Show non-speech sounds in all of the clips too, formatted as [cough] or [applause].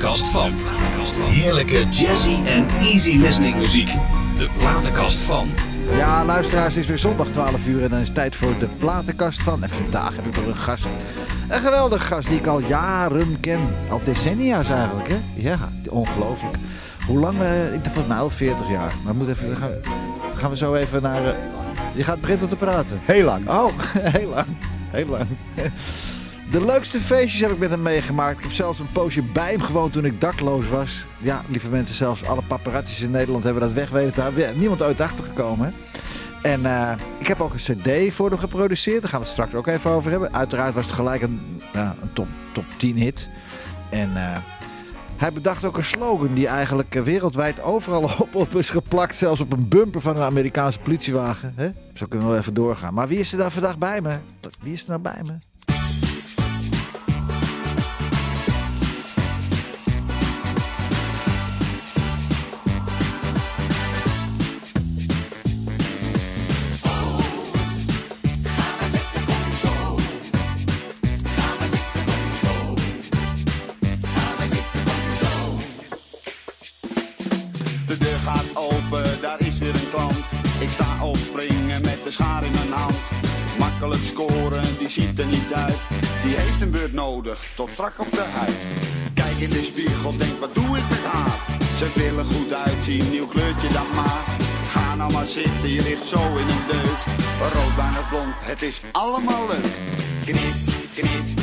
platenkast van. Heerlijke jazzy en easy listening muziek. De platenkast van. Ja, luisteraars, het is weer zondag 12 uur en dan is het tijd voor de platenkast van. En vandaag heb ik nog een gast. Een geweldige gast die ik al jaren ken. Al decennia's eigenlijk, hè? Ja, ongelooflijk. Hoe lang? eh, ik dacht volgens mij al 40 jaar. Maar moet even, dan gaan, gaan we zo even naar... eh, je gaat beginnen te praten. Heel lang. Oh, [laughs] heel lang. Heel lang. De leukste feestjes heb ik met hem meegemaakt. Ik heb zelfs een poosje bij hem gewoond toen ik dakloos was. Ja, lieve mensen, zelfs alle paparazzis in Nederland hebben dat weg weten te houden. Ja, Niemand ooit achtergekomen. hè. En eh, ik heb ook een cd voor hem geproduceerd. Daar gaan we het straks ook even over hebben. Uiteraard was het gelijk een, een top, top 10 hit. En eh, hij bedacht ook een slogan die eigenlijk eh, wereldwijd overal [laughs] op, op is geplakt. Zelfs op een bumper van een Amerikaanse politiewagen. Hè? Zo kunnen we wel even doorgaan. Maar wie is er daar vandaag bij me? Wie is er nou bij me? Ziet er niet uit. Die heeft een beurt nodig, tot strak op de huid. Kijk in de spiegel, denk wat doe ik met haar? Ze wil er goed uitzien, nieuw kleurtje dan maar. Ga nou maar zitten, je ligt zo in een deuk. Rood bijna blond, het is allemaal leuk. Knip, knip,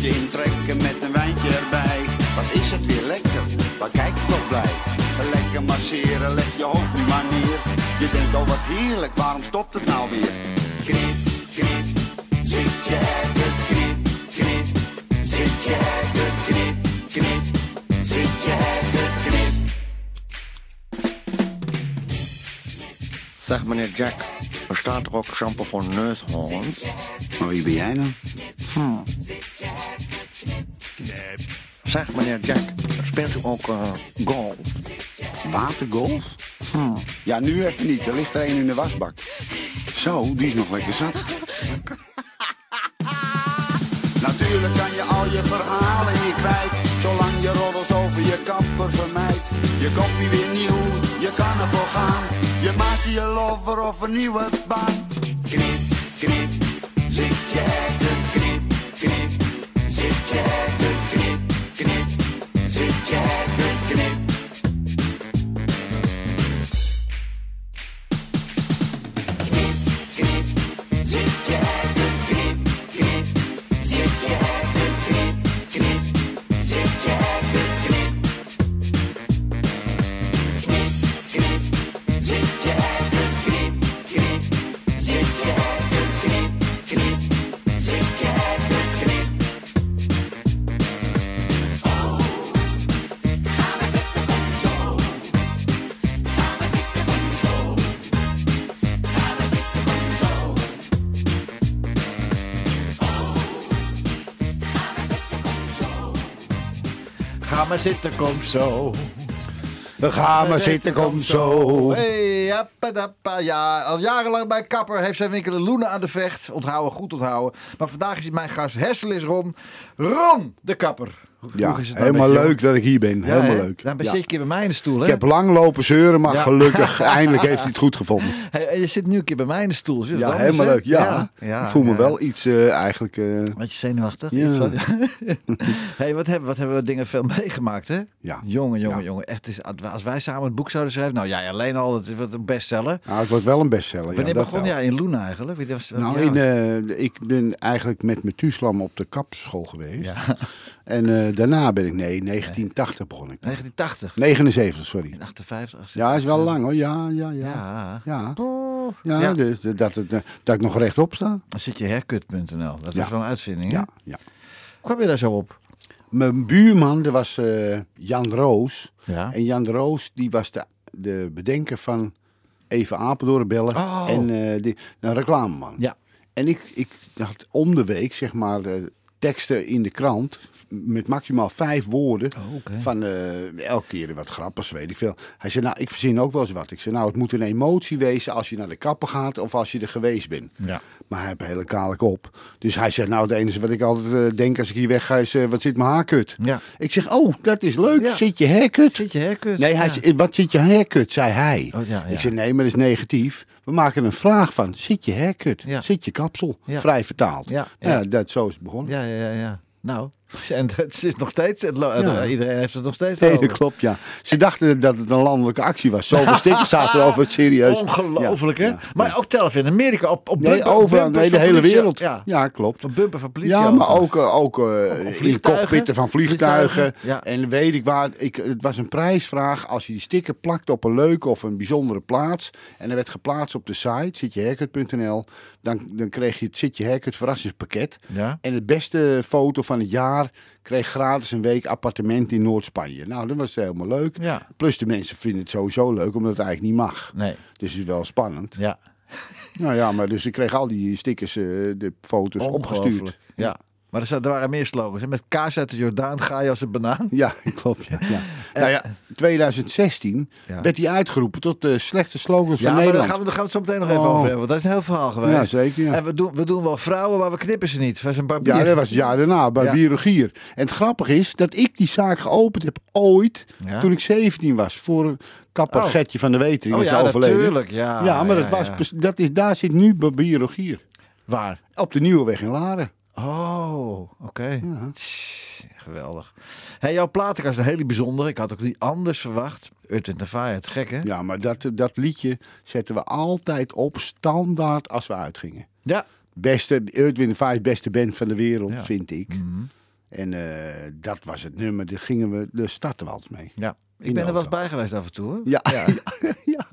Kleurtje intrekken met een wijntje erbij. Wat is het weer lekker, wat kijk ik toch blij. Lekker masseren, leg je hoofd nu maar neer. Je denkt, oh wat heerlijk, waarom stopt het nou weer? Knip, knip, zit je het knip, knip. Zit je het knip, knip. Zit je het knip. Zeg meneer Jack, bestaat er ook shampoo voor neushoorns? Maar wie ben jij dan? Zeg meneer Jack, speelt u ook eh, golf? Watergolf? Ja, nu even niet. Er ligt er een in de wasbak. Zo, die is nog lekker zat. [laughs] Natuurlijk kan je al je verhalen hier kwijt. Zolang je roddels over je kapper vermijdt. Je koopt niet weer nieuw, je kan ervoor gaan. Je maakt je lover of een nieuwe baan. Knip, knip, zit je het knip, knip. Zit je. Zit maar zitten, kom zo. We gaan maar zitten, kom zo. Hey, jappadappa. Ja, al jarenlang bij Kapper heeft zijn winkel in Loenen aan de vecht. Onthouden, goed onthouden. Maar vandaag is mijn gast. Hessel is Ron. Ron, de Kapper. Ja, is het nou helemaal je, leuk dat ik hier ben. Ja, helemaal leuk. Dan Ja. zit je een keer bij mij in de stoel, hè? Ik heb lang lopen zeuren, maar Ja. gelukkig, [laughs] eindelijk heeft hij het goed gevonden. Hey, je zit nu een keer bij mij in de stoel. Dat Ja, anders, helemaal leuk. Ja, ja, ik voel me ja. wel iets eh, eigenlijk... eh, Beetje zenuwachtig. Ja. [laughs] [laughs] hey, wat hebben, wat hebben we dingen veel meegemaakt, hè? ja. Jongen, jongen, Ja. jongen. Echt, is, als wij samen het boek zouden schrijven... Nou, jij alleen al, het wordt een bestseller. Nou, het wordt wel een bestseller. Wanneer ja, begon jij in Loenen eigenlijk? Was- Nou, ja. in, eh, ik ben eigenlijk met Methuselam op de kapschool geweest. Ja. En daarna ben ik, nee, 1980 begon ik. 1980. 79, sorry. 58. Ja, is wel lang hoor. Ja, ja, ja. Ja. Ja, ja, Ja. Dus, dat, het, eh, dat ik nog rechtop sta. Dan zit je herkut.nl. Dat was wel een uitvinding, hè? Ja, ja. Kwam je daar zo op? Mijn buurman, dat was eh, Jan Roos. Ja. En Jan Roos, die was de, de bedenker van Even Apeldoorn bellen. Oh. En eh, die, een reclameman. Ja. En ik, ik had om de week, zeg maar, eh, teksten in de krant met maximaal vijf woorden. Oh. Van eh, elke keer wat grappigs, weet ik veel. Hij zei, nou, ik verzin ook wel eens wat. Ik zei, nou, het moet een emotie wezen als je naar de kapper gaat of als je er geweest bent. Ja. Maar hij heeft hele kale kop. Dus hij zegt, nou, het enige wat ik altijd eh, denk als ik hier weg ga is, eh, wat zit mijn haarkut? Ja. Ik zeg, oh, dat is leuk. Ja. Zit je haircut? Zit je haircut? Nee, hij Ja. zei, wat zit je haircut, zei hij. Oh. Ik zei, nee, maar dat is negatief. We maken een vraag van, zit je haircut? Ja. Zit je kapsel? Ja. Vrij vertaald. Ja, Ja, dat, zo is het begonnen. Ja, ja, ja, ja. Nou, [laughs] en het is nog steeds, het Ja. iedereen heeft het nog steeds Nee, over. dat klopt, ja. Ze dachten dat het een landelijke actie was. Zoveel [laughs] stickers zaten er over, serieus. Ongelooflijk, hè? Ja, Maar ook telf in Amerika, op, op Nee, bumper- nee, de hele wereld. Ja, klopt. op bumper van politie. Ja, maar ook, eh, ook eh, in vliegtuigen. cockpitten van vliegtuigen. En weet ik waar. Ik, het was een prijsvraag. Als je die sticker plakt op een leuke of een bijzondere plaats. En er werd geplaatst op de site, zitjehaircut.nl. Dan, dan kreeg je het Zit je Haircut verrassingspakket. Ja. En het beste foto van het jaar kreeg gratis een week appartement in Noord-Spanje. Nou, dat was helemaal leuk. Ja. Plus de mensen vinden het sowieso leuk, omdat het eigenlijk niet mag. Nee, Dus het is wel spannend. ja. Nou ja, maar dus ik kreeg al die stickers, eh, de foto's opgestuurd. Ja. Maar er, er waren meer slogans. hè. Met kaas uit de Jordaan ga je als een banaan. Ja, [laughs] klopt. Ja. Ja. nou ja, 2016 Ja. werd hij uitgeroepen tot de slechtste slogans Ja, van maar daar Nederland. gaan we, daar gaan we het zo meteen nog even Oh. over hebben. Want dat is een heel verhaal geweest. Ja, zeker, ja. En we doen, we doen wel vrouwen, maar we knippen ze niet. We zijn barbier. Ja, dat was jaar daarna, bij Ja. Biologier. En het grappige is dat ik die zaak geopend heb ooit, Ja. toen ik 17 was, voor een kapper Oh. Gertje van de Wetering. Oh ja, overleden. natuurlijk. Ja, Ja, maar ja, dat was, ja. dat is, daar zit nu bij. Waar? Op de Nieuwe Weg in Laren. Oh, oké. Ja. Geweldig. Hey, jouw platenkast is een hele bijzondere. Ik had ook niet anders verwacht. Urtwin Tafai, het gek hè? Ja, maar dat, dat liedje zetten we altijd op standaard als we uitgingen. Ja. Beste, Earth, Five beste band van de wereld, Ja. Mhm. vind ik. En eh, dat was het nummer, daar gingen we, daar starten we altijd mee. ja. Ik ben de er wel eens bij geweest af en toe. Hè? Ja, Ja. [laughs] ja.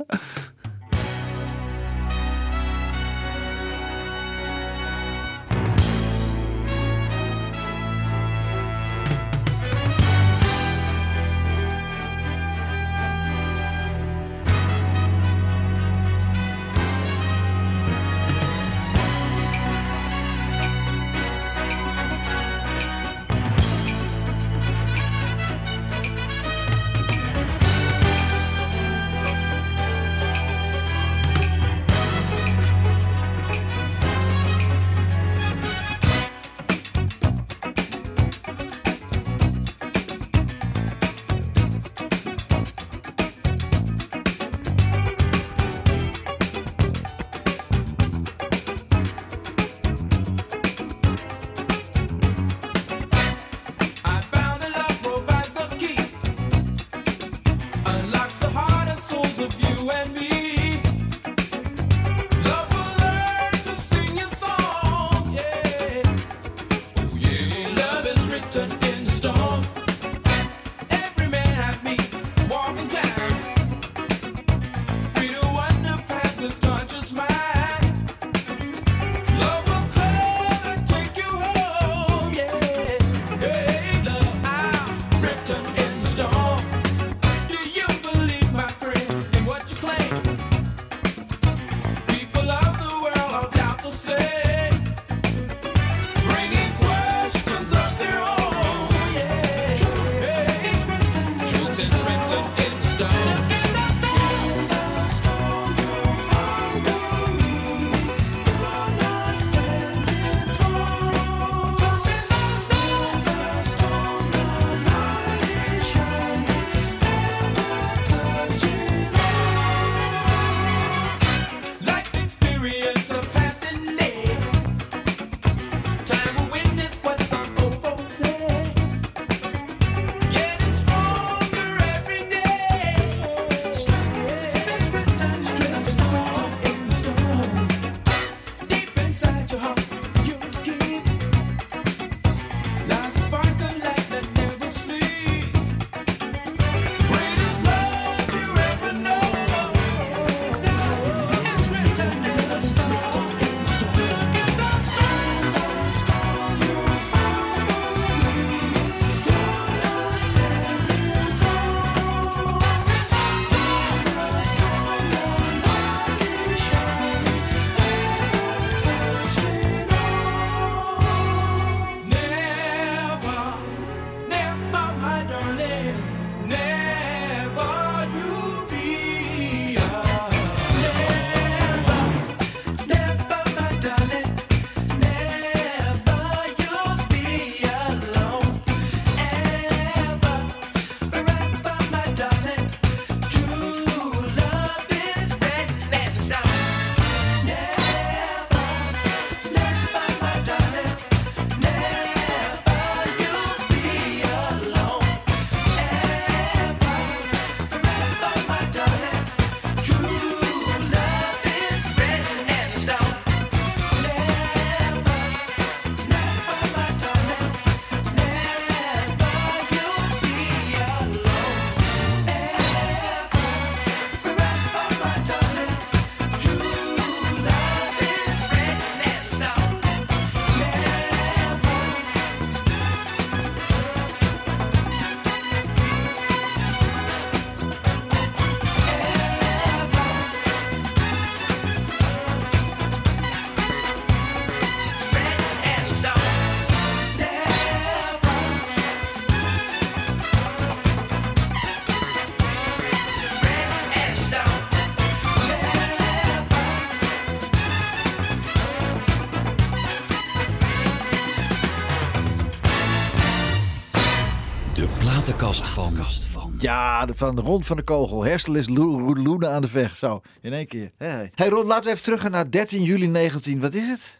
Platenkast van. Ja, van Rond van de Kogel. Herstel is Lo- Lo- Loenen aan de vecht. Zo, in één keer. Hey, hey laten we even terug gaan naar 13 juli 19. Wat is het?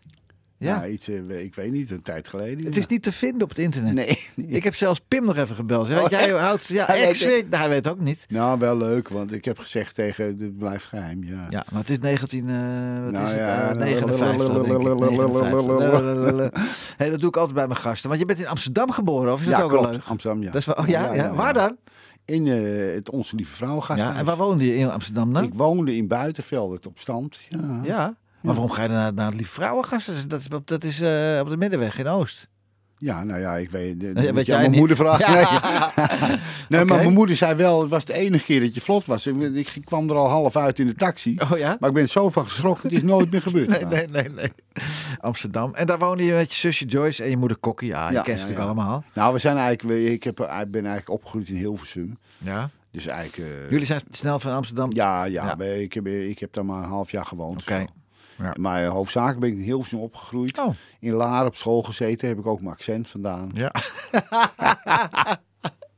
Ja, Ja, iets, eh, ik weet niet, een tijd geleden. het ja. is niet te vinden op het internet. [laughs] Nee. Ik heb zelfs Pim nog even gebeld. Oh, jij houdt, ja, Hij ex weet weet, nou, hij weet ook niet. Nou, wel leuk, want ik heb gezegd tegen, het blijft geheim, ja. Ja, maar het is 19, eh wat Nou is het? ja, 59, denk ik. 59. Hey, dat doe ik altijd bij mijn gasten. Want je bent in Amsterdam geboren, of is dat ook klopt. leuk? Amsterdam, ja. Dat is wel, oh, ja, Waar dan? In eh, het Onze Lieve Vrouw Ja, en waar woonde je in Amsterdam dan? Ik woonde in Buitenveld, op stand. Ja. Ja. Maar waarom ga je dan naar, naar het Lieve Vrouwengasten? Dat is, dat is, eh, op de Middenweg in Oost. Ja, nou ja, ik weet, dat weet moet je aan mijn niet. moeder vragen. Ja. Nee, [laughs] nee maar mijn moeder zei wel, het was de enige keer dat je vlot was. Ik, ik kwam er al half uit in de taxi. Oh ja? Maar ik ben zo van geschrokken, het is nooit meer gebeurd. [laughs] Nee, nee, nee, nee. Amsterdam. En daar woonde je met je zusje Joyce en je moeder Kokkie. Ja, je Ja, kent ze natuurlijk allemaal. Nou, we zijn eigenlijk, ik, heb, ik ben eigenlijk opgegroeid in Hilversum. Ja. Dus eigenlijk... eh, Jullie zijn snel van Amsterdam. Ja, ja, Ik, heb, ik heb daar maar een half jaar gewoond. Oké. Ja. Maar hoofdzakelijk ben ik in Hilversum opgegroeid. Oh. In Laar op school gezeten, heb ik ook mijn accent vandaan. Ja. [laughs]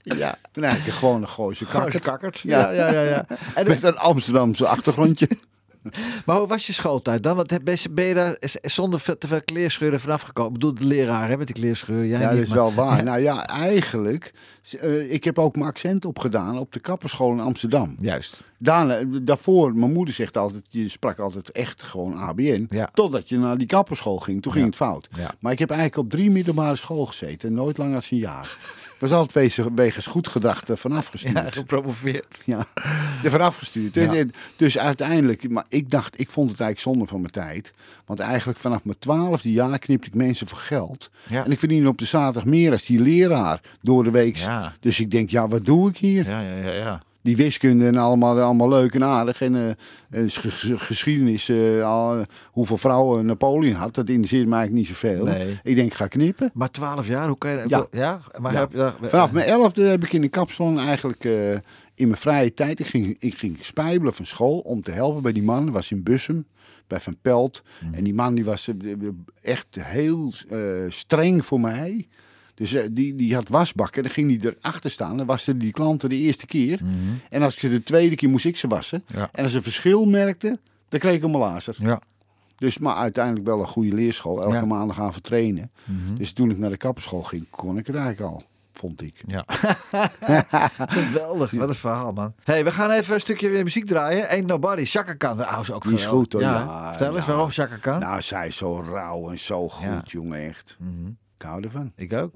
ja. Ik ben eigenlijk gewoon een Gooise kakkert. kakkerd. Ja. Ja, ja, ja. ja. En, [laughs] Met een Amsterdamse achtergrondje. [laughs] maar hoe was je schooltijd dan? Want ben je, daar zonder te veel kleerscheuren vanaf gekomen? Ik bedoel, de leraar hè, met die kleerscheuren. Jij Ja, dat is maar- wel waar. [laughs] Nou ja, eigenlijk, eh, ik heb ook mijn accent opgedaan op de kapperschool in Amsterdam. Juist. Daarna, daarvoor, mijn moeder zegt altijd, je sprak altijd echt gewoon ABN. Ja. Totdat je naar die kapperschool ging, toen ging Ja. het fout. Ja. Maar ik heb eigenlijk op drie middelbare school gezeten, nooit langer dan een jaar. Was altijd wegens, goed gedrag er vanaf gestuurd. Ja, gepromoveerd. Ja, er vanaf gestuurd. Ja. Dus uiteindelijk, maar ik dacht, ik vond het eigenlijk zonde van mijn tijd. Want eigenlijk vanaf mijn twaalfde jaar knipte ik mensen voor geld. Ja. En ik verdien op de zaterdag meer als die leraar door de week. Ja. Dus ik denk, ja, wat doe ik hier? Ja, ja, ja. ja. Die wiskunde en allemaal, allemaal leuk en aardig. En eh, ges- ges- geschiedenis, eh, hoeveel vrouwen Napoleon had, dat interesseert mij eigenlijk niet zoveel. Nee. Ik denk, ik ga knippen. Maar 12 jaar, hoe kan je Ja. ja? Maar Ja. heb je Vanaf mijn elfde heb ik in de kapsalon eigenlijk eh, in mijn vrije tijd... Ik ging, ik ging spijbelen van school om te helpen bij die man. Dat was in Bussum, bij Van Pelt. En die man die was echt heel streng voor mij. Dus eh, die, die had wasbakken, dan ging hij erachter staan. Dan waste die klanten de eerste keer. En als ik ze de tweede keer moest ik ze wassen. Ja. En als ze verschil merkte, dan kreeg ik een lazer. Ja. Dus, maar uiteindelijk wel een goede leerschool. Elke Ja. maandag aan vertrainen. Dus toen ik naar de kapperschool ging, kon ik het eigenlijk al. Vond ik. Ja. [laughs] Geweldig, wat een verhaal, man. hey, we gaan even een stukje weer muziek draaien. Ain't Nobody, Chaka Khan. Nou, is ook Die is geweldig. goed, hoor. Ja, Ja, Vertel eens waarom Chaka Khan. Nou, zij is zo rauw en zo goed. Mhm. jongen, echt. Ik hou ervan. Ik ook.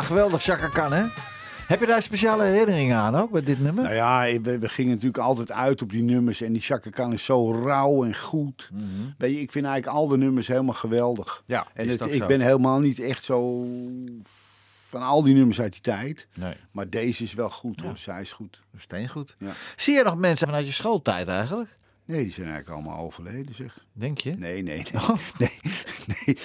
Ja, geweldig, Chaka Khan, hè? Heb je daar speciale herinneringen aan ook, met dit nummer? Nou ja, we, we gingen natuurlijk altijd uit op die nummers. En die Chaka Khan is zo rauw en goed. Weet je, ik vind eigenlijk al de nummers helemaal geweldig. Ja, En het, ik zo. ben helemaal niet echt zo van al die nummers uit die tijd. Nee, Maar deze is wel goed hoor. Zij is goed. steengoed. Ja. Zie je nog mensen vanuit je schooltijd eigenlijk? Nee, die zijn eigenlijk allemaal overleden zeg. Denk je? Nee, nee, nee. [laughs] Nee, nee,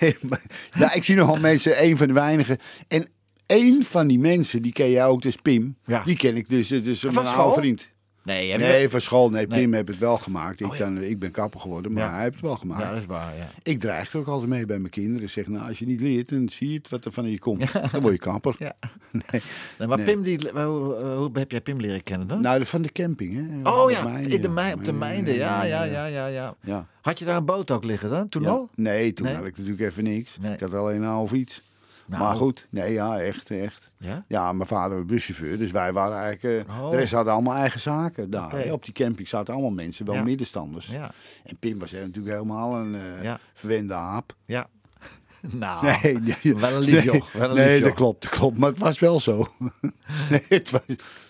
nee. Maar, nou, ik zie nogal mensen, een van de weinigen. En één van die mensen, die ken jij ook, dus Pim. Ja. Die ken ik dus, dus een Van oude vriend. Nee, heb van school. Nee, Nee. Pim heeft het wel gemaakt. Ik, Oh, dan, ik ben kapper geworden, maar Ja. hij heeft het wel gemaakt. Ja, dat is waar, ja. Ik dreig er ook altijd mee bij mijn kinderen. Ik zeg, nou, als je niet leert, dan zie je het wat er van je komt. Dan word je kapper. [laughs] Ja. [laughs] Nee. Nee, maar. Pim, die, hoe, eh, hoe heb jij Pim leren kennen dan? Nou, van de camping, hè. oh Op ja, Mijnen, in de mei, op de Mijnden. Ja, ja, ja, ja, ja. Ja. Had je daar een boot ook liggen dan, toen al? Nee, toen had ik natuurlijk even niks. Ik had alleen een half iets. Nou. Maar goed, nee, ja, echt, echt. Ja? Ja, mijn vader was buschauffeur, dus wij waren eigenlijk... eh, Oh. De rest hadden allemaal eigen zaken daar. Op die camping zaten allemaal mensen, wel Ja. middenstanders. Ja. En Pim was er natuurlijk helemaal een eh verwende aap. Ja. [laughs] Nou, Nee, nee, wel een lief nee, joch, wel een nee, lief dat klopt, dat klopt. Maar het was wel zo. [laughs] nee, het was,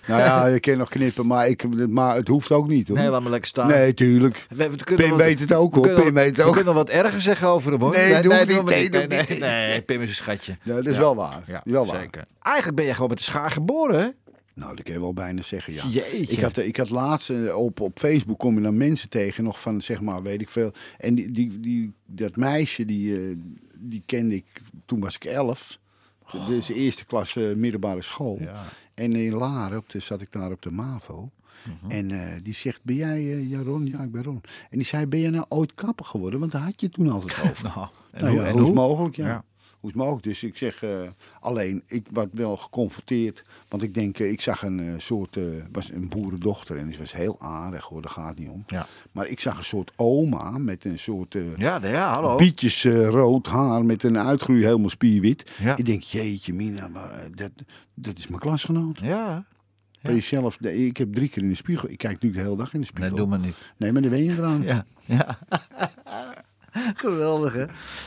nou ja, je kan nog knippen, maar, ik, maar het hoeft ook niet hoor. nee, laat me lekker staan. Nee, tuurlijk. We, we kunnen Pim wat- weet het ook we hoor. kunnen Pim wat- weet het We ook. kunnen nog wat erger zeggen over hem hoor. Nee, doe niet, we nee, doe nee, niet. nee, Pim is een schatje. Ja, dat is Ja. wel waar. Ja, wel waar. zeker. Eigenlijk ben je gewoon met de schaar geboren, hè? Nou, dat kan je wel bijna zeggen, ja. Jeetje. Ik had, ik had laatst eh, op, op Facebook kom je dan mensen tegen, nog van zeg maar, weet ik veel. En die, die, die, dat meisje, die, eh, die kende ik, toen was ik elf. Dus de eerste klas eh, middelbare school. Ja. En in Laren, op de, zat ik daar op de MAVO. Mhm. En eh, die zegt, ben jij, eh, ja Ron? Ja, ik ben Ron. En die zei, ben jij nou ooit kapper geworden? Want daar had je toen altijd [laughs] over. Nou, en Nou hoe, ja, en hoe? mogelijk, ja. Ja. Hoe is mogelijk? Dus ik zeg eh, alleen, ik werd wel geconfronteerd. Want ik denk, eh, ik zag een eh, soort, was een boerendochter en die was heel aardig hoor, daar gaat het niet om. Ja. Maar ik zag een soort oma met een soort Ja, ja, hallo. bietjes rood haar met een uitgroei helemaal spierwit. Ja. Ik denk, jeetje mina, maar, dat, dat is mijn klasgenoot. Ja, Bij jezelf, ik heb drie keer in de spiegel. Ik kijk nu de hele dag in de spiegel. nee, doe maar niet. Nee, maar dan ben je eraan. Ja, ja. [laughs] Geweldig, hè?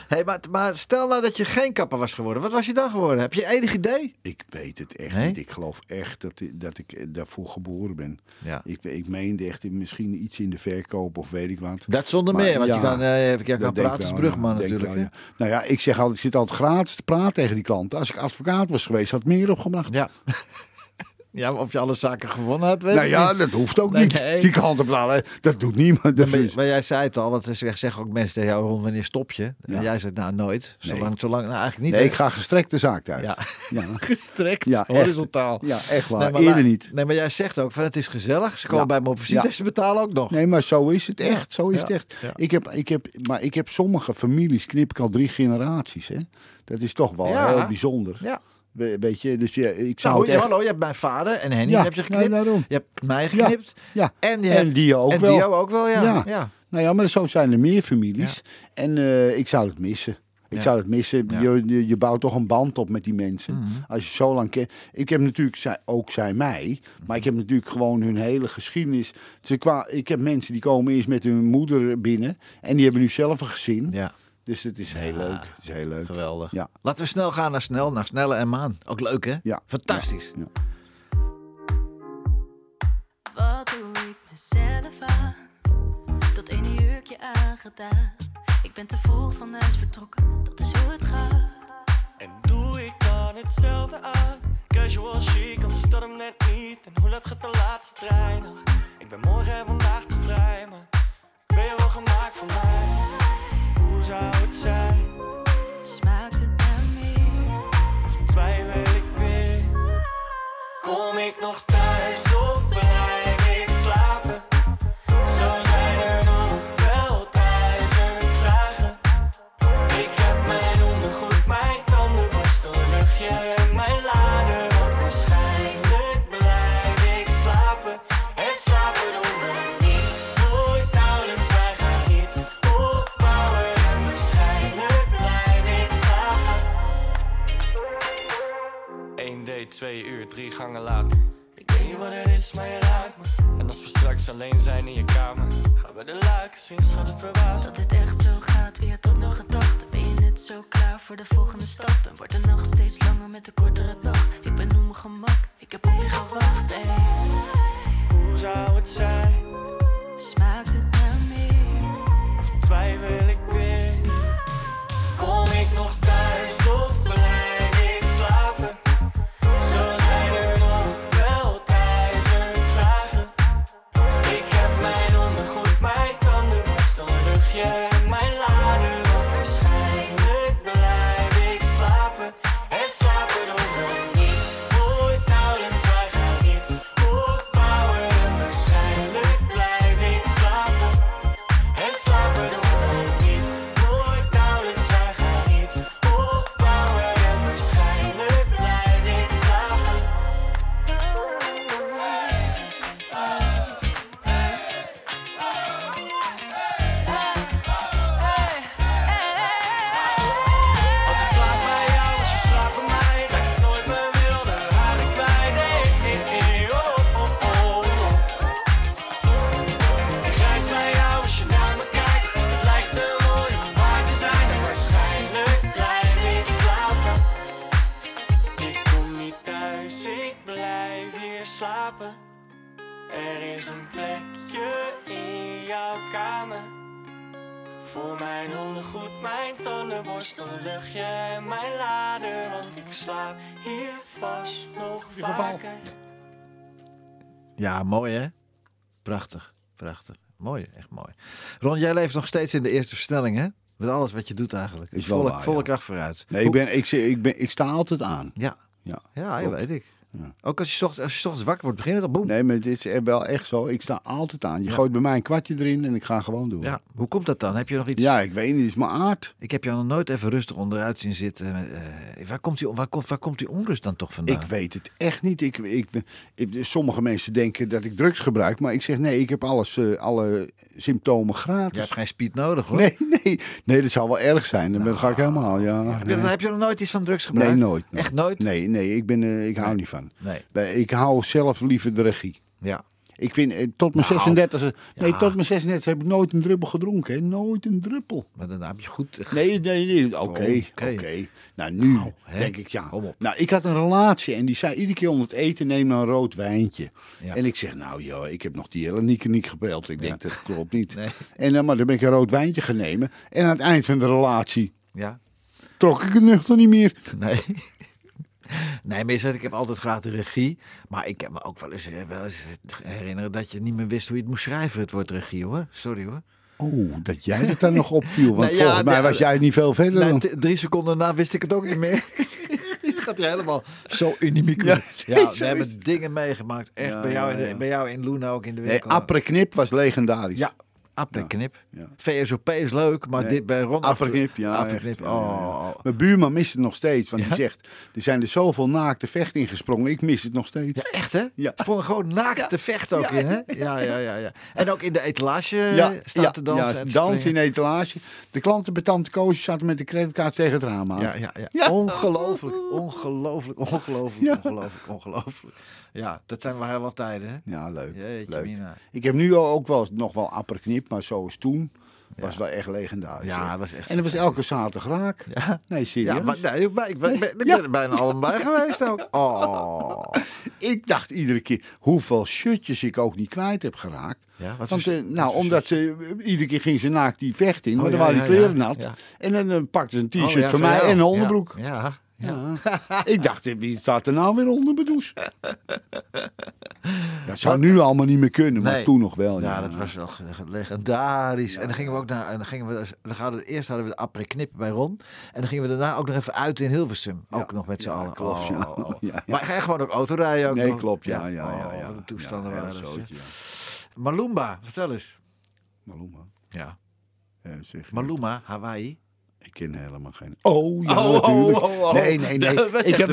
Hey, maar, maar stel nou dat je geen kapper was geworden. Wat was je dan geworden? Heb je enig idee? Ik weet het echt Nee? niet. Ik geloof echt dat, ik- dat ik daarvoor geboren ben. Ja. Ik, ik meende echt misschien iets in de verkoop of weet ik wat. Dat zonder Maar meer, want ja, je kan, eh even kijken, praten als brugman natuurlijk. wel, hè? ja. Nou ja, ik zeg altijd, ik zit altijd gratis te praten tegen die klanten. Als ik advocaat was geweest, had ik meer opgebracht. Ja. [laughs] ja, of je alle zaken gewonnen had, weet nou ja, niet. dat hoeft ook Nee, niet. nee. Die klanten betalen, dat doet niemand. Dat Maar, jij zei het al, want ze zeggen ook mensen tegen jou, Ron, wanneer stop je? En jij zegt, nou nooit. Nee. Zolang, zolang, nou eigenlijk niet. nee, ik ga gestrekt de zaak uit. Ja, Ja. [laughs] gestrekt, Ja, horizontaal. Ja, echt waar. Maar Eerder niet. Nee, maar jij zegt ook van het is gezellig. Ze komen bij me op visite ze betalen ook nog. Nee, maar zo is het echt. Zo is het echt. Ik heb, ik heb, maar ik heb sommige families, knip ik al drie generaties. Hè? Dat is toch wel heel bijzonder. Ja. We- Weet je, dus je, ik zou Nou, het echt... hallo, je hebt mijn vader en Henny Ja, heb je ja, geknipt. daarom. je hebt mij geknipt. Ja, En, je en hebt, die ook en wel. Dio ook wel, ja. Ja. ja. Nou ja, maar zo zijn er meer families. En eh, ik zou het missen. Ik Ja. zou het missen. Ja. Je, je, je bouwt toch een band op met die mensen. Mhm. Als je zo lang kent. Ik heb natuurlijk, zij, ook zij mij. Maar ik heb natuurlijk gewoon hun hele geschiedenis. Ze kwa, ik heb mensen die komen eerst met hun moeder binnen. En die hebben nu zelf een gezin. Ja, Dus het is heel leuk. Het is heel leuk. geweldig. Ja. Laten we snel gaan naar snel, naar snelle en maan. Ook leuk, hè? Ja. Fantastisch. Ja. Wat doe ik mezelf aan? Dat ene jurkje aangedaan. Ik ben te vroeg van huis vertrokken, dat is hoe het gaat. En doe ik dan hetzelfde aan? Casual chic, anders dat hem net niet. En hoe laat gaat de laatste trein nog? Ik ben morgen en vandaag te vrij, maar ben je wel gemaakt voor mij? Nog slapen. 1 date, 2 uur, drie gangen later. Ik weet niet wat het is, maar je raakt me. En als we straks alleen zijn in je kamer, gaan we de lakens zien, schat het verbaasd. Dat dit echt zo gaat, wie had dat nog gedacht? Ben je net zo klaar voor de volgende stap? En wordt de nacht steeds langer met de kortere dag? Ik ben op mijn gemak, ik heb op je gewacht, ey. Hoe zou het zijn? Smaakt het naar meer? Of twijfel kamer. Voor mijn ondergoed, mijn tandenborstel, luchtje en mijn lader. Want ik slaap hier vast nog vaker. Ja, mooi hè? Prachtig, prachtig. Mooi, echt mooi. Ron, jij leeft nog steeds in de eerste versnelling hè? Met alles wat je doet eigenlijk. Is wel volle, waar, volle ja. kracht vooruit. Nee, ik, ben, ik, ik, ben, ik sta altijd aan. Ja, Ja, ja, ja weet ik. Ja. Ook als je, 's ochtends, als je 's ochtends wakker wordt, beginnen dan boem. Nee, maar dit is wel echt zo. Ik sta altijd aan. Je Ja. gooit bij mij een kwartje erin en ik ga gewoon door. Ja, hoe komt dat dan? Heb je nog iets? Ja, ik weet niet. Het is mijn aard. Ik heb jou nog nooit even rustig onderuit zien zitten. Eh, waar, komt die, waar, komt, waar komt die onrust dan toch vandaan? Ik weet het echt niet. Ik, ik, ik- sommige mensen denken dat ik drugs gebruik. Maar ik zeg nee, ik heb alles, eh, alle symptomen Je gratis. hebt geen speed nodig hoor. Nee, nee, nee, dat zou wel erg zijn. Dan ga ik helemaal. Ja, Heb, je, nee. heb je nog nooit iets van drugs nee, gebruikt? nooit. Echt nooit? Nee, nee, ik, ben, eh, ik hou Nee. niet van. Nee. Ik hou zelf liever de regie. Ja. Ik vind eh, tot mijn Nou, 36 nee, ja. tot mijn 36 heb ik nooit een druppel gedronken. Hè? Nooit een druppel. Maar dan heb je goed... Nee, nee, nee. Oké, Oké. oké. Nou, nu hè? denk ik ja. Kom op. Nou, ik had een relatie en die zei iedere keer onder het eten neem nou een rood wijntje. Ja. En ik zeg, nou joh, ik heb nog die hele Nieke niet gebeld. Ik denk, dat klopt niet. Nee. En dan, maar dan ben ik een rood wijntje gaan nemen. En aan het eind van de relatie Ja. trok ik het nuchter niet meer. Nee. [laughs] Nee, zegt, ik heb altijd graag de regie. Maar ik heb me ook wel eens, eh, wel eens herinneren dat je niet meer wist hoe je het moest schrijven, het woord regie hoor. Sorry hoor. Oh, dat jij dat dan nog opviel. [laughs] Want ja, volgens mij nee, was jij niet veel verder dan... t- drie seconden na wist ik het ook niet meer. [laughs] Gaat hij helemaal zo. Ja, Ja, nee, ja, zo we hebben het. dingen meegemaakt. Echt Ja, bij, jou ja, in ja. bij jou in Luna ook in de Nee, winkel. Apreknip was legendarisch. Ja, Apreknip. Ja. VSOP is leuk, maar Nee. dit bij Ron... Apreknip, ja. Ja. oh. Mijn buurman mist het nog steeds. Want die zegt, er zijn er zoveel naakte vechten ingesprongen. Ik mis het nog steeds. Ja, echt hè? Ja. Sprongen gewoon naakt te vechten ook in, hè? Ja, ja, ja, ja. En ook in de etalage staat te dansen. ja, dansen in de etalage. De klanten bij Tante Koosje zaten met de creditcard tegen het raam aan. Ja, ja, ja. Ongelooflijk, ongelooflijk, ongelooflijk, ongelooflijk, ongelooflijk. Ja, dat zijn wel heel wat tijden, hè? Ja, leuk. Jeetje leuk. mina. Ik heb nu ook wel nog wel apperknip, maar zoals toen was wel echt legendarisch. Ja, echt. was echt En dat was elke zaterdag raak. Ja. Nee, serieus. Ja, maar, nee, ik ben, ik ben, ik er bijna allemaal bij geweest ook. [laughs] Oh. Ik dacht iedere keer hoeveel shirtjes ik ook niet kwijt heb geraakt. Wat Want voor- eh, nou, omdat ze eh, iedere keer ging ze naakt die vecht in, maar Oh, dan waren die kleren nat. En dan eh, pakte ze een Oh, t-shirt voor mij jou. en een onderbroek. Ja, ja. Ik dacht, eh, wie staat er nou weer onder mijn douche? Dat zou nu allemaal niet meer kunnen, maar Nee. toen nog wel. Ja, Ja, dat was wel ge- legendarisch. en dan gingen we ook naar. En dan gingen we. Dan gaan we, eerst hadden we de après knip bij Ron. En dan gingen we daarna ook nog even uit in Hilversum. Ook nog met z'n allen. klopt, ja. Oh, [laughs] oh, oh. Maar ga je gewoon ook autorijden? Ook Nee, nog? klopt, ja, ja, ja. Oh, ja. de toestanden Ja, waren ja. Malumba, vertel eens. Maluma. Ja. Ja, zeg. Maluma, Hawaii. Ik ken helemaal geen. Oh, ja, Oh, oh, natuurlijk. oh, oh. Nee, nee, nee. [laughs] Ik, heb,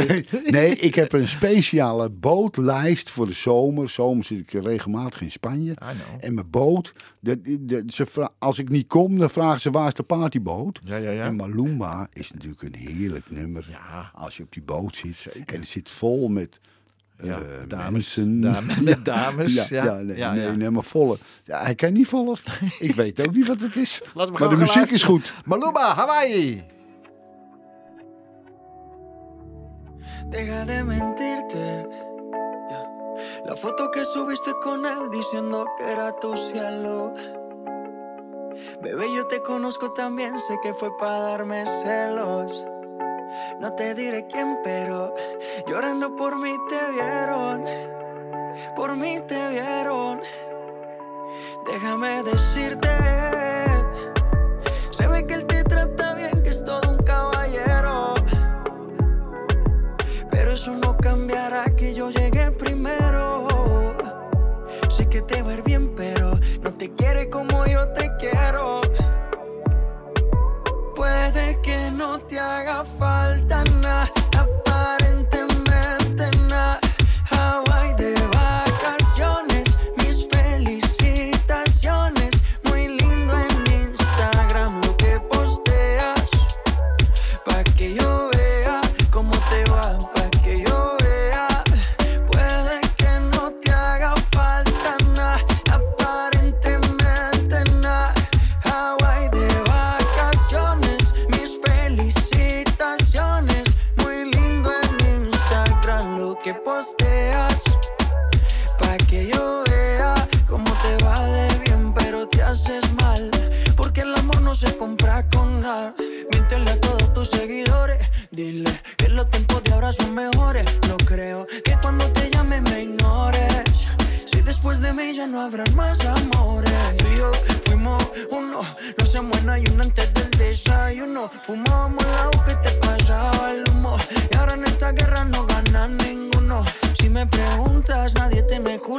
nee, ik heb een speciale bootlijst voor de zomer. Zomer zit ik regelmatig in Spanje. En mijn boot, dat, dat, ze vra- als ik niet kom, dan vragen ze waar is de partyboot? Ja, ja, ja. En Malumba is natuurlijk een heerlijk nummer. Ja. Als je op die boot zit en het zit vol met Ja, eh, dames. mensen. Dames, met [laughs] dames. Ja, ja, ja, nee, ja, nee, ja. nee, maar volle. Ja, hij kan niet voller. [laughs] Ik weet ook niet wat het is. Maar de muziek is goed. Maluma, Hawaii. Deja de mentirte. La foto que subiste con él diciendo que era tu cielo. Bebé, yo te conozco también, sé que fue para darme celos. No te diré quién, pero llorando por mí te vieron. Por mí te vieron. Déjame decirte.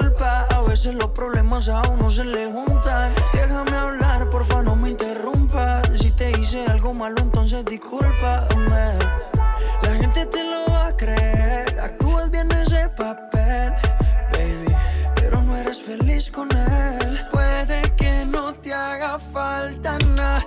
Culpa. A veces los problemas a uno se le juntan. Déjame hablar, porfa, no me interrumpas. Si te hice algo malo, entonces discúlpame. La gente te lo va a creer. Actúas bien ese papel, baby. Pero no eres feliz con él. Puede que no te haga falta nada,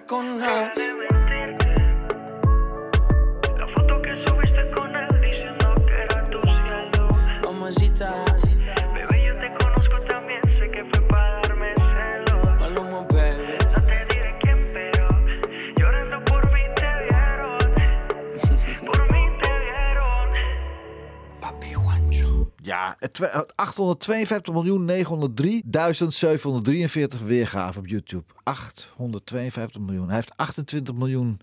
con nada. 852.903.743 weergaven op YouTube. 852 miljoen. Hij heeft 28 miljoen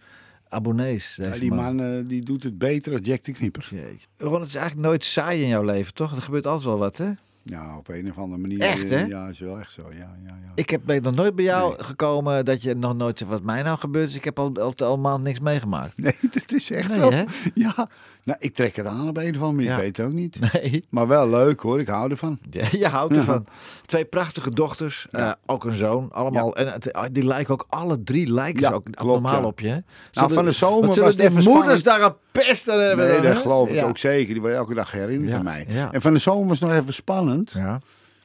abonnees. Ja, die man. man eh, die doet het beter dan Jack de Knipper. Jeetje. Ron, het is eigenlijk nooit saai in jouw leven, toch? Er gebeurt altijd wel wat, hè? Ja, op een of andere manier. Echt, eh, hè? Ja, is wel echt zo. Ja, ja, ja. Ik heb, ben nog nooit bij jou Nee. gekomen dat je nog nooit zegt wat mij nou gebeurt. is. Ik heb al, al, al maand niks meegemaakt. Nee, [laughs] dat is echt Nee, zo. hè? Ja, nou, ik trek het aan op een of andere manier. Ja. Ik weet het ook niet. Nee. Maar wel leuk hoor, ik hou ervan. Ja, je houdt ervan. Twee prachtige dochters, eh, ook een zoon. Allemaal. En het- ah, die lijken ook, alle drie lijken Ja, ze ook ja. op je. hè? Nou, van de zomer was het even moeders daar een pester hebben? Nee, dan, dat geloof ik ook zeker. Die worden elke dag herinnerd van mij. En van de zomer was het nog even spannend. Ja.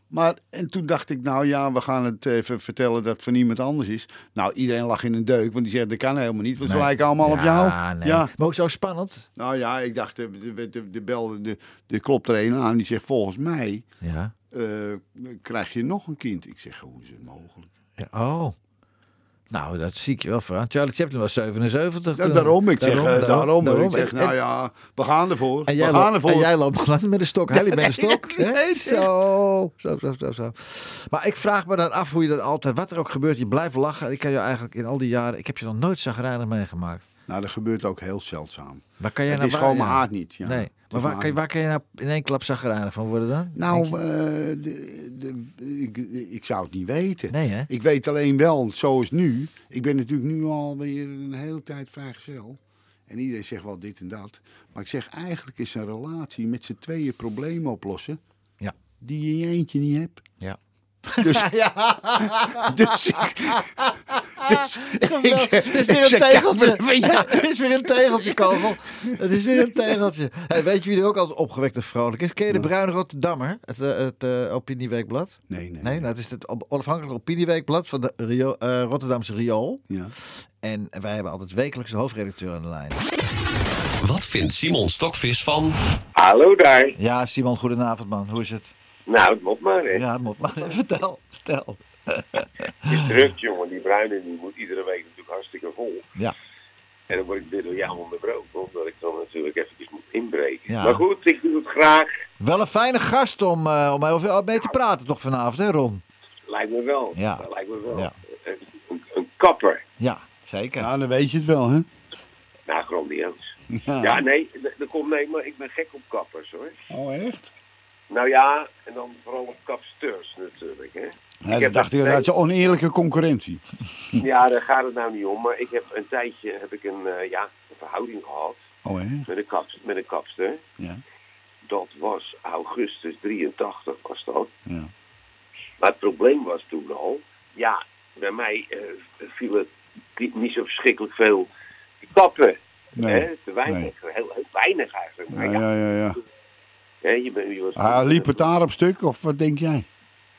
Maar en toen dacht ik, nou ja, we gaan het even vertellen dat het van iemand anders is. Nou, iedereen lag in een deuk, want die zegt, dat kan helemaal niet. Want ze Nee. lijken allemaal op jou. nee. Ja, Maar ook zo spannend. nou ja, ik dacht, de, de, de, de bel, de, de klopt er een aan. Die zegt, volgens mij Ja. eh, krijg je nog een kind. Ik zeg, hoe is het mogelijk? ja. Oh. Nou, dat zie ik je wel voor aan. Charlie Chaplin was 77. Ja, daarom, ik zeg, eh, daarom, daarom. Ik zeg, nou en- ja, we gaan ervoor. En we jij, gaan loopt, ervoor. en jij loopt met een stok. Helly met een [laughs] stok. zo, zo, zo, zo, zo. Maar ik vraag me dan af hoe je dat altijd, wat er ook gebeurt, je blijft lachen. Ik kan je eigenlijk in al die jaren, ik heb je nog nooit zagrijnig meegemaakt. Nou, dat gebeurt ook heel zeldzaam. Waar kan jij Het nou is gewoon mijn ja. aard niet. Ja. nee, maar waar kan, waar kan je nou in één klap zagrijnig van worden dan? Nou, eh, de, de, ik, ik zou het niet weten. Nee, hè? Ik weet alleen wel, zoals nu. Ik ben natuurlijk nu alweer een hele tijd vrijgezel. En iedereen zegt wel dit en dat. Maar ik zeg, eigenlijk is een relatie met z'n tweeën problemen oplossen. Ja. Die je in je eentje niet hebt. Ja. Dus, [laughs] dus ik... Dus ik, Het is weer een tegeltje. even, ja. Het is weer een tegeltje, Kogel. Het is weer een tegeltje. Hey, weet je wie er ook altijd opgewekt en vrolijk is? Ken je de Bruine Rotterdammer? Het, eh, het eh, opinieweekblad? Nee, nee. Nee, nou, het is het onafhankelijke opinieweekblad van de Rio, eh, Rotterdamse Riool. Ja. En wij hebben altijd wekelijks de hoofdredacteur aan de lijn. Wat vindt Simon Stokvis van... Hallo daar. Ja, Simon, goedenavond man. Hoe is het? Nou, het moet maar, hè. Ja, het moet maar. [laughs] Vertel, vertel. [laughs] Het is druk, jongen. Die bruine die moet iedere week natuurlijk hartstikke vol. Ja. En dan word ik weer door jou onderbroken, omdat ik dan natuurlijk eventjes moet inbreken. Ja. Maar goed, ik doe het graag. Wel een fijne gast om, eh, om over mee te praten toch vanavond, hè Ron? Lijkt me wel. Ja. Dat lijkt me wel. Ja. Een, kapper. Ja, zeker. ja, dan weet je het wel, hè? Nou, grandioos. Ja. Ja, nee, d- er komt nee, maar ik ben gek op kappers, hoor. Oh, echt? Nou ja, en dan vooral op kapsters natuurlijk, hè. Ja, dat dacht ik, dat is oneerlijke concurrentie. [laughs] Ja, daar gaat het nou niet om. Maar ik heb een tijdje heb ik een, eh, ja, een verhouding gehad Oh, met een, kaps, met een kapster. Ja, Dat was augustus 83 was dat. ja. Maar het probleem was toen al, ja, bij mij eh vielen die- niet zo verschrikkelijk veel kappen. Nee, Hè? Te weinig, nee. heel, heel weinig eigenlijk. Maar Ja, ja, ja, ja. Je je was, Ah, liep het daar op stuk, of wat denk jij?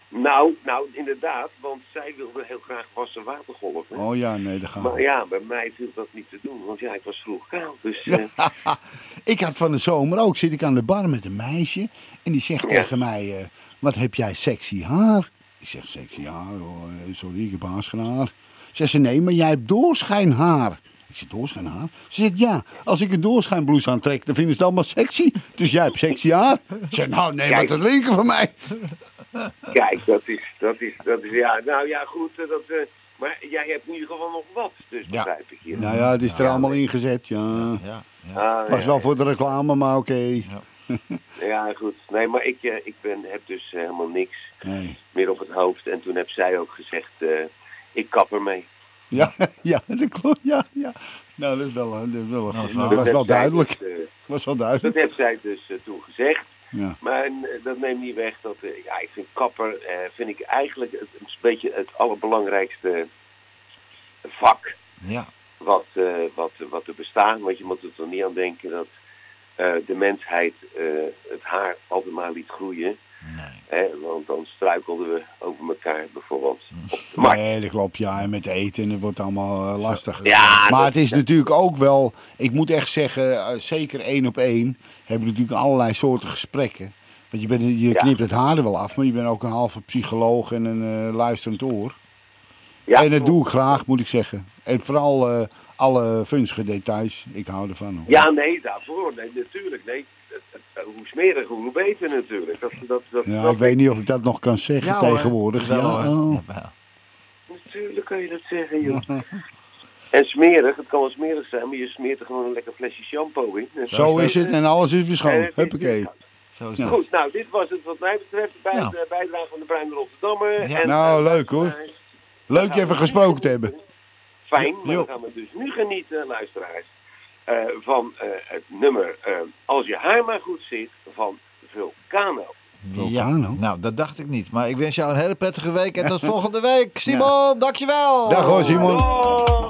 nou, nou, inderdaad, want zij wilde heel graag wassen watergolven. Oh ja, nee, dat gaat. Maar ja, bij mij viel dat niet te doen, want ja, ik was vroeg kaal. Dus eh, [laughs] Ik had van de zomer ook, zit ik aan de bar met een meisje. En die zegt Ja. tegen mij, eh, wat heb jij sexy haar? Ik zeg, sexy haar? Oh, sorry, ik heb haarschenhaar. Zegt ze, nee, maar jij hebt doorschijnhaar. Ik zeg, doorschijnhaar? Ze zegt, ja, als ik een doorschijnblouse aantrek, dan vinden ze het allemaal sexy. Dus jij hebt sexy haar? Ik zeg, nou, neem wat te drinken van mij. kijk, dat is, dat is, dat is, ja, nou ja, goed, eh, dat, eh, maar jij hebt in ieder geval nog wat, dus Ja. begrijp ik hier. Nou ja, het is er allemaal ingezet, ja. Ja, ja. Ah, Was ja, wel voor de reclame, maar oké. Ja, [laughs] goed. Nee, maar ik, eh, ik ben, heb dus helemaal niks Nee. meer op het hoofd. En toen heb zij ook gezegd, eh, ik kap ermee. Ja, [laughs] ja, dat klopt, ja, ja. Nou, dat is wel, dat is wel, Nou, dat dat was wel zij duidelijk. dus, eh, was wel dat duidelijk. heeft zij dus eh, toen gezegd. Ja. Maar eh, dat neemt niet weg dat, eh, ja, ik vind kapper, eh, vind ik eigenlijk het, een beetje het allerbelangrijkste vak ja. wat, eh, wat, wat er bestaat. Want je moet er toch niet aan denken dat eh, de mensheid eh, het haar altijd maar liet groeien. Nee. Hè? Want dan struikelden we over elkaar bijvoorbeeld op de markt. Nee, dat klopt. Ja, en met eten, het wordt allemaal eh, lastig. Ja, maar dat- het is natuurlijk ook wel, ik moet echt zeggen, eh, zeker één op één, hebben we natuurlijk allerlei soorten gesprekken. Want je, bent, je Ja. knipt het haar er wel af, maar je bent ook een halve psycholoog en een eh, luisterend oor. Ja, en dat doe ik graag, moet ik zeggen. En vooral eh, alle vunzige details, ik hou ervan. hoor. Ja, nee, daarvoor. Nee, natuurlijk. Nee, hoe smeriger, hoe beter natuurlijk. Dat, dat, dat, Ja, dat- ik weet niet of ik dat nog kan zeggen Ja, tegenwoordig. Wel, Ja, oh. Ja, Natuurlijk kan je dat zeggen, joh. En smerig, het kan wel smerig zijn, maar je smeert er gewoon een lekker flesje shampoo in. En Zo is het en alles is weer schoon. Huppakee. Zo is. Goed, nou, dit was het wat mij betreft. Bij Nou. de bijdrage van de Bruin Rotterdammer. Ja. En, Nou, leuk, hoor. Leuk je even gesproken te hebben. Fijn, maar Jo. dan gaan we dus nu genieten, luisteraars, eh, van eh, het nummer eh, Als je haar maar goed zit van Vulcano. Ja, Vulcano. nou, dat dacht ik niet. Maar ik wens jou een hele prettige week en tot [laughs] volgende week. Simon, dankjewel. Dag hoor, Simon. Oh,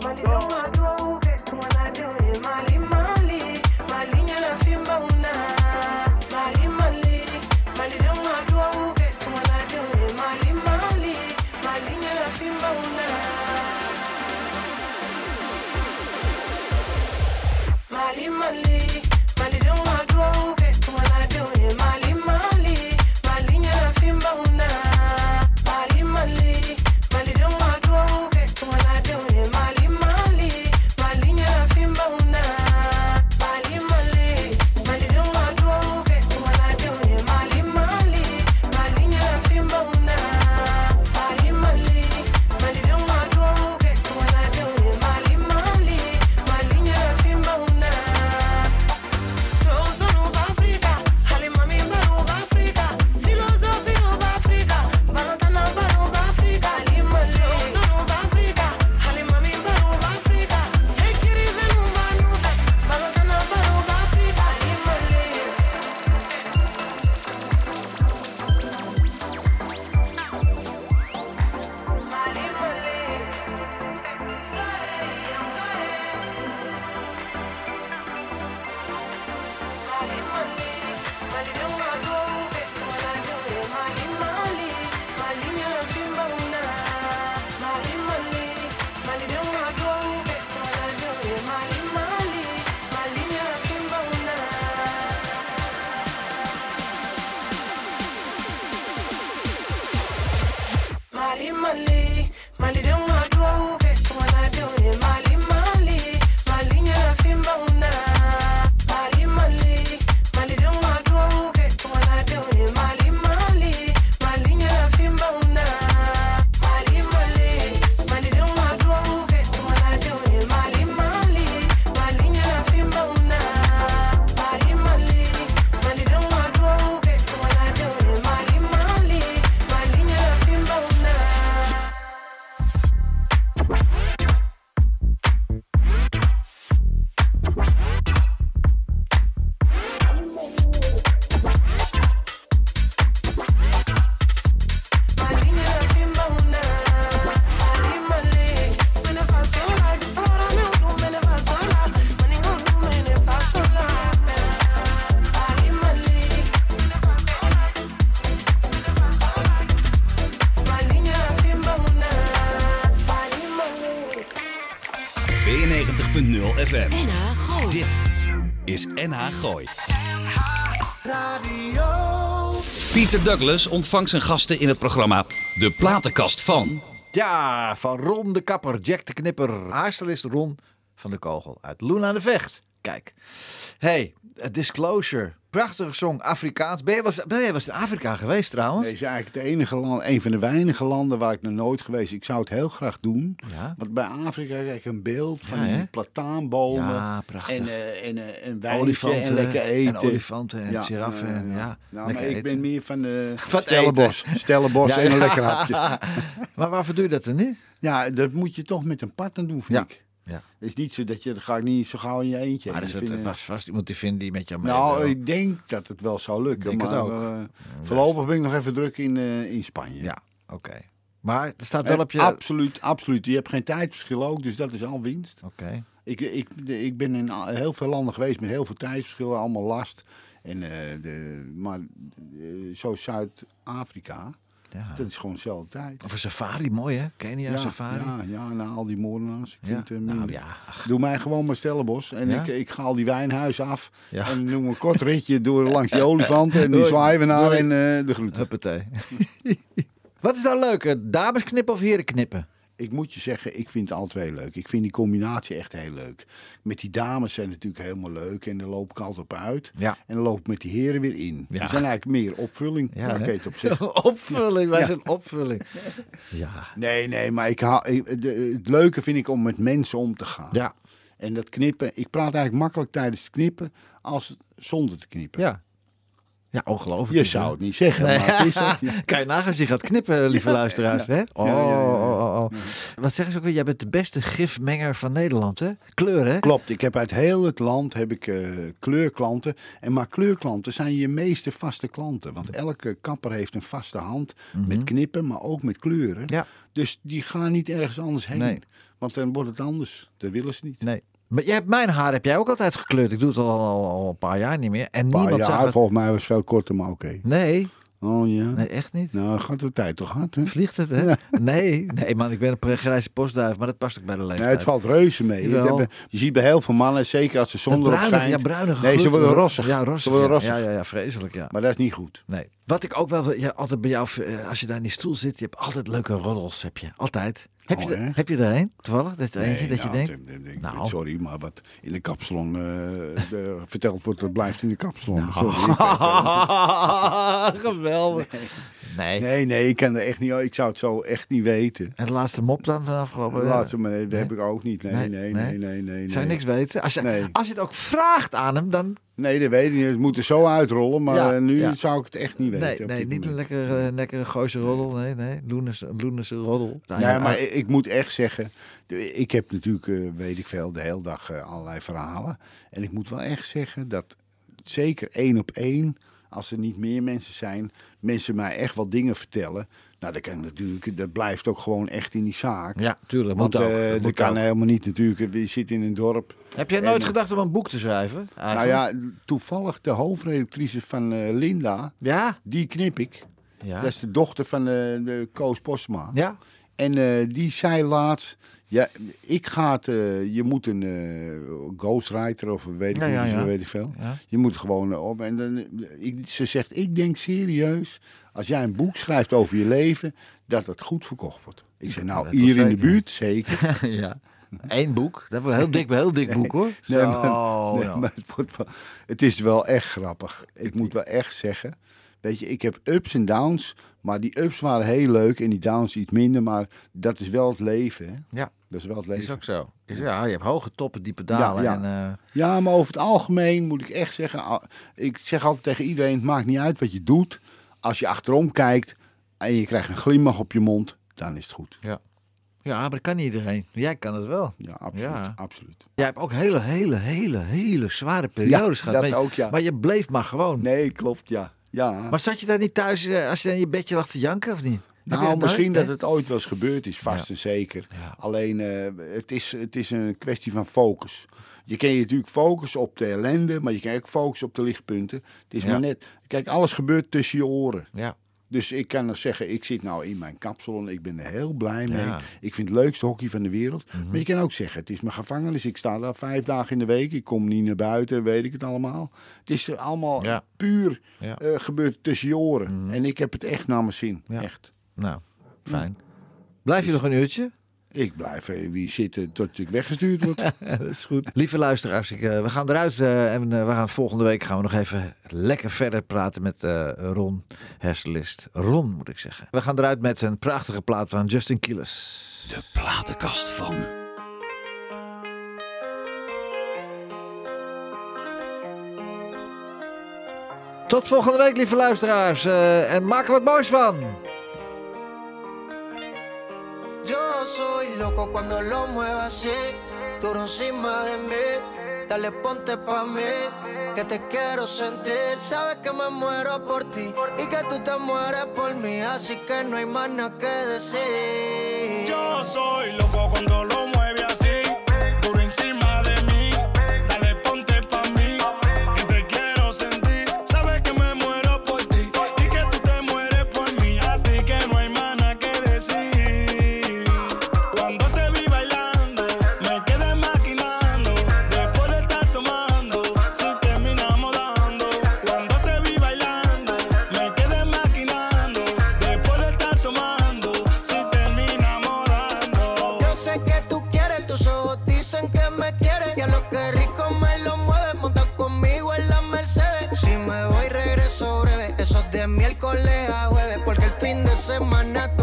money. Douglas ontvangt zijn gasten in het programma De Platenkast van... Ja, van Ron de Kapper, Jack de Knipper, haarstylist Ron van de Kogel uit Loen aan de Vecht. Kijk. Hey, Disclosure. Prachtige song, Afrikaans. Ben je was, ben je was in Afrika geweest trouwens? Nee, is eigenlijk het enige land, een van de weinige landen waar ik nog nooit geweest. Ik zou het heel graag doen. Ja. Want bij Afrika krijg ik een beeld van Ja, plataanbomen. Ja, prachtig. En, eh, en, eh, en wijntje Olifanten en lekker eten. en olifanten en giraffen en ja, Nou, maar ik eten. ben meer van de [laughs] Van het Stellenbos. [laughs] Stellenbos en een lekker hapje. [laughs] maar waarvoor doe je dat dan niet? Ja, dat moet je toch met een partner doen, vind Ja. ik. Ja. Het is niet zo dat je, dat ga ik niet zo gauw in je eentje. Maar er zit vast, vast iemand die vindt die met jou mee nou, wil. ik denk dat het wel zou lukken. Denk het maar ook. eh, voorlopig ben ik nog even druk in, eh, in Spanje. Ja, oké. Maar er staat wel Eh, op je... Absoluut, absoluut. Je hebt geen tijdverschil ook, dus dat is al winst. Oké. Ik, ik, ik ben in heel veel landen geweest met heel veel tijdsverschillen, allemaal last. En, de, maar zo Zuid-Afrika, Ja. dat is gewoon dezelfde tijd. Of een safari, mooi hè? Kenia ja, safari. Ja, ja, na al die moordenaars. Ik vind, eh, Nou. Doe mij gewoon maar Stellenbos. En ik, ik ga al die wijnhuizen af. En doe een kort ritje door langs die [laughs] olifanten en die Doei. zwaaiwenaar Doei. en eh, de groeten. Huppatee. [laughs] Wat is nou leuker? Dames knippen of heren knippen? Ik moet je zeggen, ik vind alle twee leuk. Ik vind die combinatie echt heel leuk. Met die dames zijn natuurlijk helemaal leuk. En daar loop ik altijd op uit. Ja. En dan loop ik met die heren weer in. Ja. Die zijn eigenlijk meer opvulling. Ja, het op [laughs] opvulling, wij zijn opvulling. Ja. Nee, nee, maar ik haal, ik- de- het leuke vind ik om met mensen om te gaan. Ja. En dat knippen, ik praat eigenlijk makkelijk tijdens het knippen als zonder te knippen. Ja. Ja, ongelooflijk. Je zou het niet zeggen, Nee. maar het is het. [laughs] Ja. Kan je nagaan als je gaat knippen, lieve luisteraars. Hè? Oh, oh, oh, oh. Wat zeggen ze ook weer? Jij bent de beste gifmenger van Nederland, hè? Kleur, hè? Klopt, ik heb uit heel het land heb ik, eh, kleurklanten. En maar kleurklanten zijn je meeste vaste klanten. Want elke kapper heeft een vaste hand met knippen, maar ook met kleuren. Mhm. Ja. Dus die gaan niet ergens anders heen. Nee. Want dan wordt het anders. Dat willen ze niet. Nee. Maar jij hebt mijn haar heb jij ook altijd gekleurd. Ik doe het al, al, al een paar jaar niet meer. En paar niemand jaar, het. volgens mij was veel korter, maar oké. Nee, Oh ja. nee, echt niet. Nou, gaat de tijd toch hard, hè? Vliegt het, hè? Nee, nee, man, ik ben een grijze postduif, maar dat past ook bij de leeftijd. Nee, het valt reuze mee. Je ziet bij heel veel mannen, zeker als de zon Dat erop bruinige- schijnt. Ja, bruinige nee, ze worden rossig. Ja, Ze rossig. worden ja. rossig. Ja, ja, ja, vreselijk, ja. Maar dat is niet goed. Nee. Wat ik ook wel, wil- ja, altijd bij jou, eh, als je daar in die stoel zit, je hebt altijd leuke roddels, heb je. Altijd. Heb, Oh, je, er- heb je er een, toevallig? Dat is eentje dat je denkt? Nou. Sorry, maar wat in de kapsalon eh, de- verteld wordt, dat blijft in de kapsalon. Nou. Sorry. [laughs] Geweldig. Nee. Nee, nee, ik kan er echt niet. Ik zou het zo echt niet weten. En de laatste mop dan van afgelopen De laatste, maar nee, dat heb ik ook niet. Nee, Nee, nee, nee. nee, nee. Zou je niks weten? Als je, als je het ook vraagt aan hem, dan... Nee, dat weet ik niet. Het moet er zo uitrollen, maar Ja, eh, nu ja. zou ik het echt niet weten. Nee, niet een lekkere, eh, lekkere Gooise roddel. Nee, nee. Loeners, Loeners roddel. Nou, Ja, ja, maar ah, ik, moet echt zeggen, ik heb natuurlijk, eh, weet ik veel, de hele dag eh, allerlei verhalen. En ik moet wel echt zeggen dat zeker één op één, als er niet meer mensen zijn, mensen mij echt wel dingen vertellen. Nou, dat kan natuurlijk, dat blijft ook gewoon echt in die zaak. Ja, tuurlijk. Want ook. eh, Dat kan ook. helemaal niet natuurlijk. Je zit in een dorp. Heb jij nooit en- gedacht om een boek te schrijven? Nou ja, toevallig de hoofdredactrice van eh, Linda, Ja? die knip ik. Ja. Dat is de dochter van eh, de Koos Postma. Ja? En die zei laatst, ja, ik ga het, eh, je moet een eh, ghostwriter of weet ik, Ja, niet, ja, ja. weet ik veel. Je moet gewoon eh, op. En dan, ik, ze zegt, ik denk serieus, als jij een boek schrijft over je leven, dat het goed verkocht wordt. Ik zeg, nou, hier in de buurt, zeker. [laughs] ja. Eén boek. Dat wordt een heel dik, heel dik boek hoor. Nee, Zo, maar, nee, maar het, wordt wel, het is wel echt grappig. Ik moet wel echt zeggen. Weet je, ik heb ups en downs. Maar die ups waren heel leuk en die downs iets minder. Maar dat is wel het leven. Hè? Ja. Dat is wel het Is leven. ook zo. Is, ja, je hebt hoge toppen, diepe dalen. Ja, En, eh, Ja, maar over het algemeen moet ik echt zeggen. ah, Ik zeg altijd tegen iedereen: het maakt niet uit wat je doet. Als je achterom kijkt en je krijgt een glimlach op je mond, dan is het goed. ja. ja, maar dat kan niet iedereen. Jij kan het wel. Ja, absoluut. Ja. absoluut. Jij hebt ook hele, hele, hele, hele zware periodes Ja, gehad. dat je- ook, ja. Maar je bleef maar gewoon. Nee, klopt, ja. ja. Maar zat je daar niet thuis eh, als je in je bedje lag te janken of niet? Nou, misschien dat het ooit wel eens gebeurd is, vast en zeker. Alleen, eh, het, is, het is een kwestie van focus. Je kan je natuurlijk focussen op de ellende, maar je kan ook focussen op de lichtpunten. Het is maar net, kijk, alles gebeurt tussen je oren. Ja. Dus ik kan nog zeggen, ik zit nou in mijn kapsel en ik ben er heel blij mee. Ja. Mhm. Ik vind het leukste hockey van de wereld. Maar je kan ook zeggen, het is mijn gevangenis. Ik sta daar vijf dagen in de week. Ik kom niet naar buiten, weet ik het allemaal. Het is allemaal Ja. puur Ja. Mhm. eh, gebeurd tussen je oren. En ik heb het echt naar mijn zin. Echt. Nou, fijn. Blijf je nog een uurtje? Ik blijf even wie zitten tot ik weggestuurd word. [laughs] dat is goed. Lieve luisteraars, ik, eh, we gaan eruit eh, en eh, we gaan volgende week gaan we nog even lekker verder praten met eh, Ron Herselist. Ron moet ik zeggen. We gaan eruit met een prachtige plaat van Justin Quiles. De platenkast van. Tot volgende week, lieve luisteraars. eh, en maak er wat moois van. Yo soy loco cuando lo muevo así, duro encima de mí. Dale, ponte pa' mí, que te quiero sentir. Sabes que me muero por ti y que tú te mueres por mí, así que no hay más nada que decir. Yo soy loco cuando lo mueve así, duro encima semana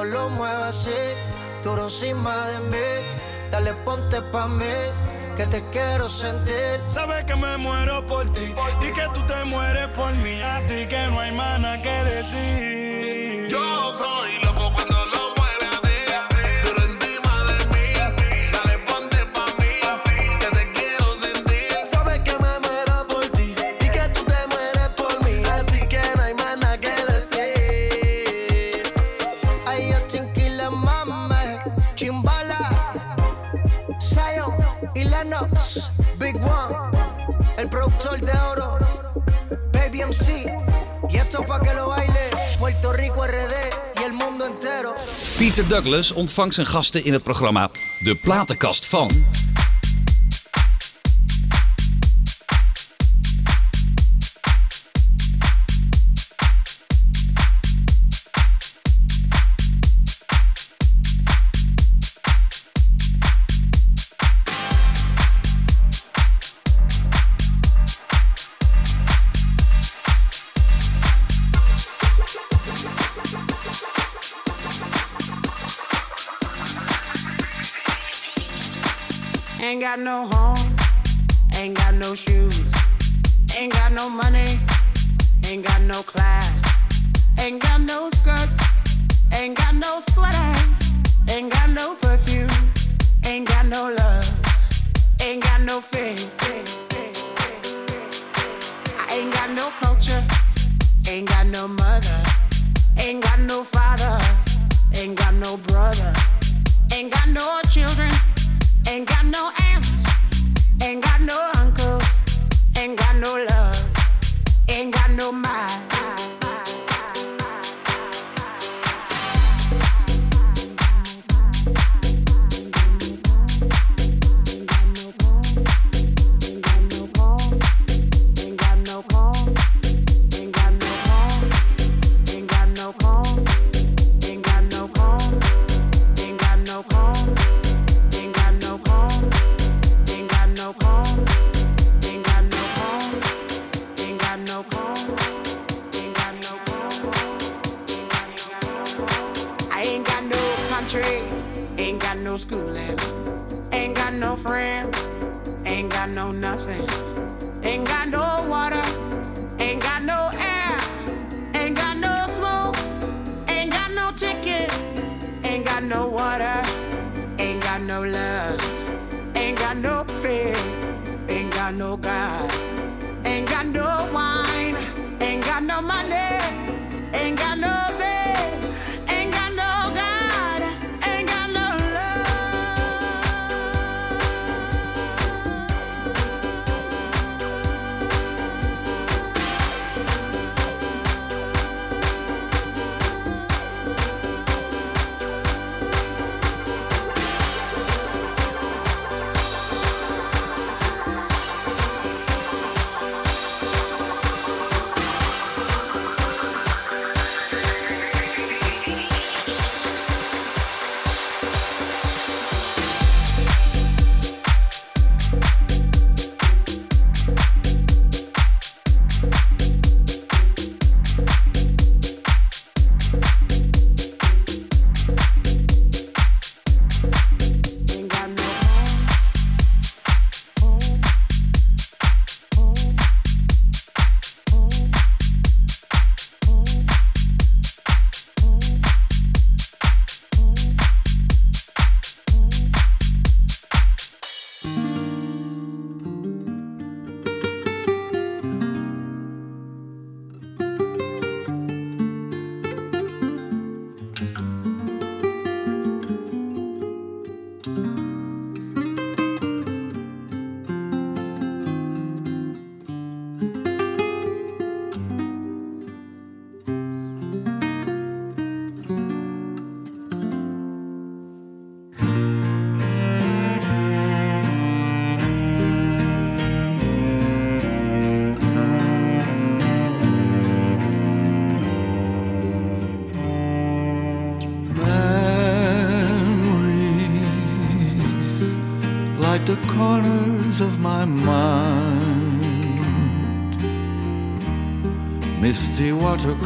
cuando lo muevo así, duro encima de mí. Dale, ponte pa' mí, que te quiero sentir. Sabes que me muero por ti y que tú te mueres por mí, así que no hay más nada que decir. soy loco pa' que lo baile. Puerto Rico RD y el mundo entero. Peter Douglas ontvangt zijn gasten in het programma De Platenkast van. Got no home, ain't got no shoes, ain't got no money, ain't got no class, ain't got no skirts, ain't got no sweater, ain't got no perfume, ain't got no love, ain't got no faith. I ain't got no culture, ain't got no mother, ain't got no father, ain't got no brother, ain't got no children. Ain't got no aunts, ain't got no uncle, ain't got no love, ain't got no mind.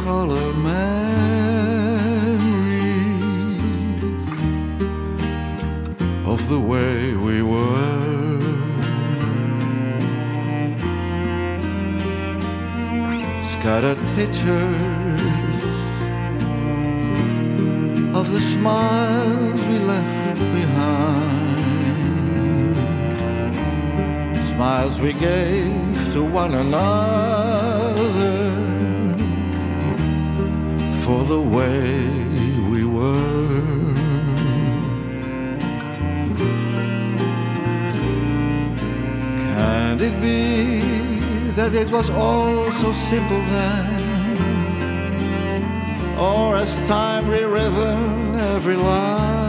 Watercolor memories of the way we were. Scattered pictures of the smiles we left behind. Smiles we gave to one another for the way we were. Can it be that it was all so simple then? Or as time rewritten every line?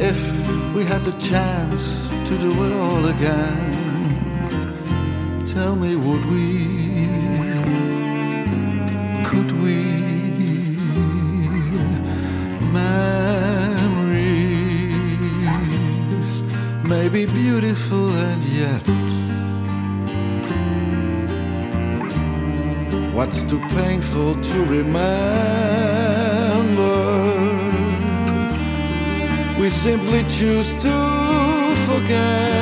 If we had the chance to do it all again, tell me, would we? Could we? Memories may be beautiful and yet What's too painful to remember? We simply choose to forget.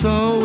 So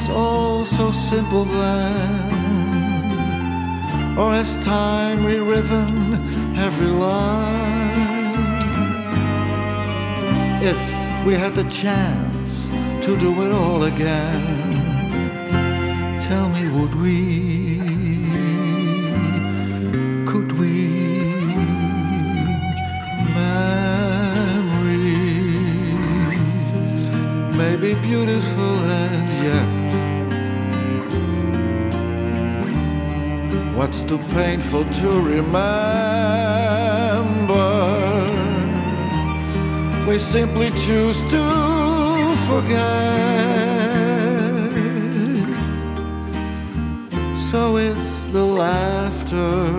was all so simple then? Or has time rewritten every line? If we had the chance to do it all again, tell me, would we? Could we? Memories may be beautiful and yet What's too painful to remember? We simply choose to forget. So it's the laughter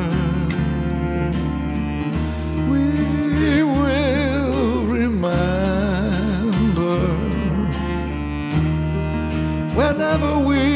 we will remember whenever we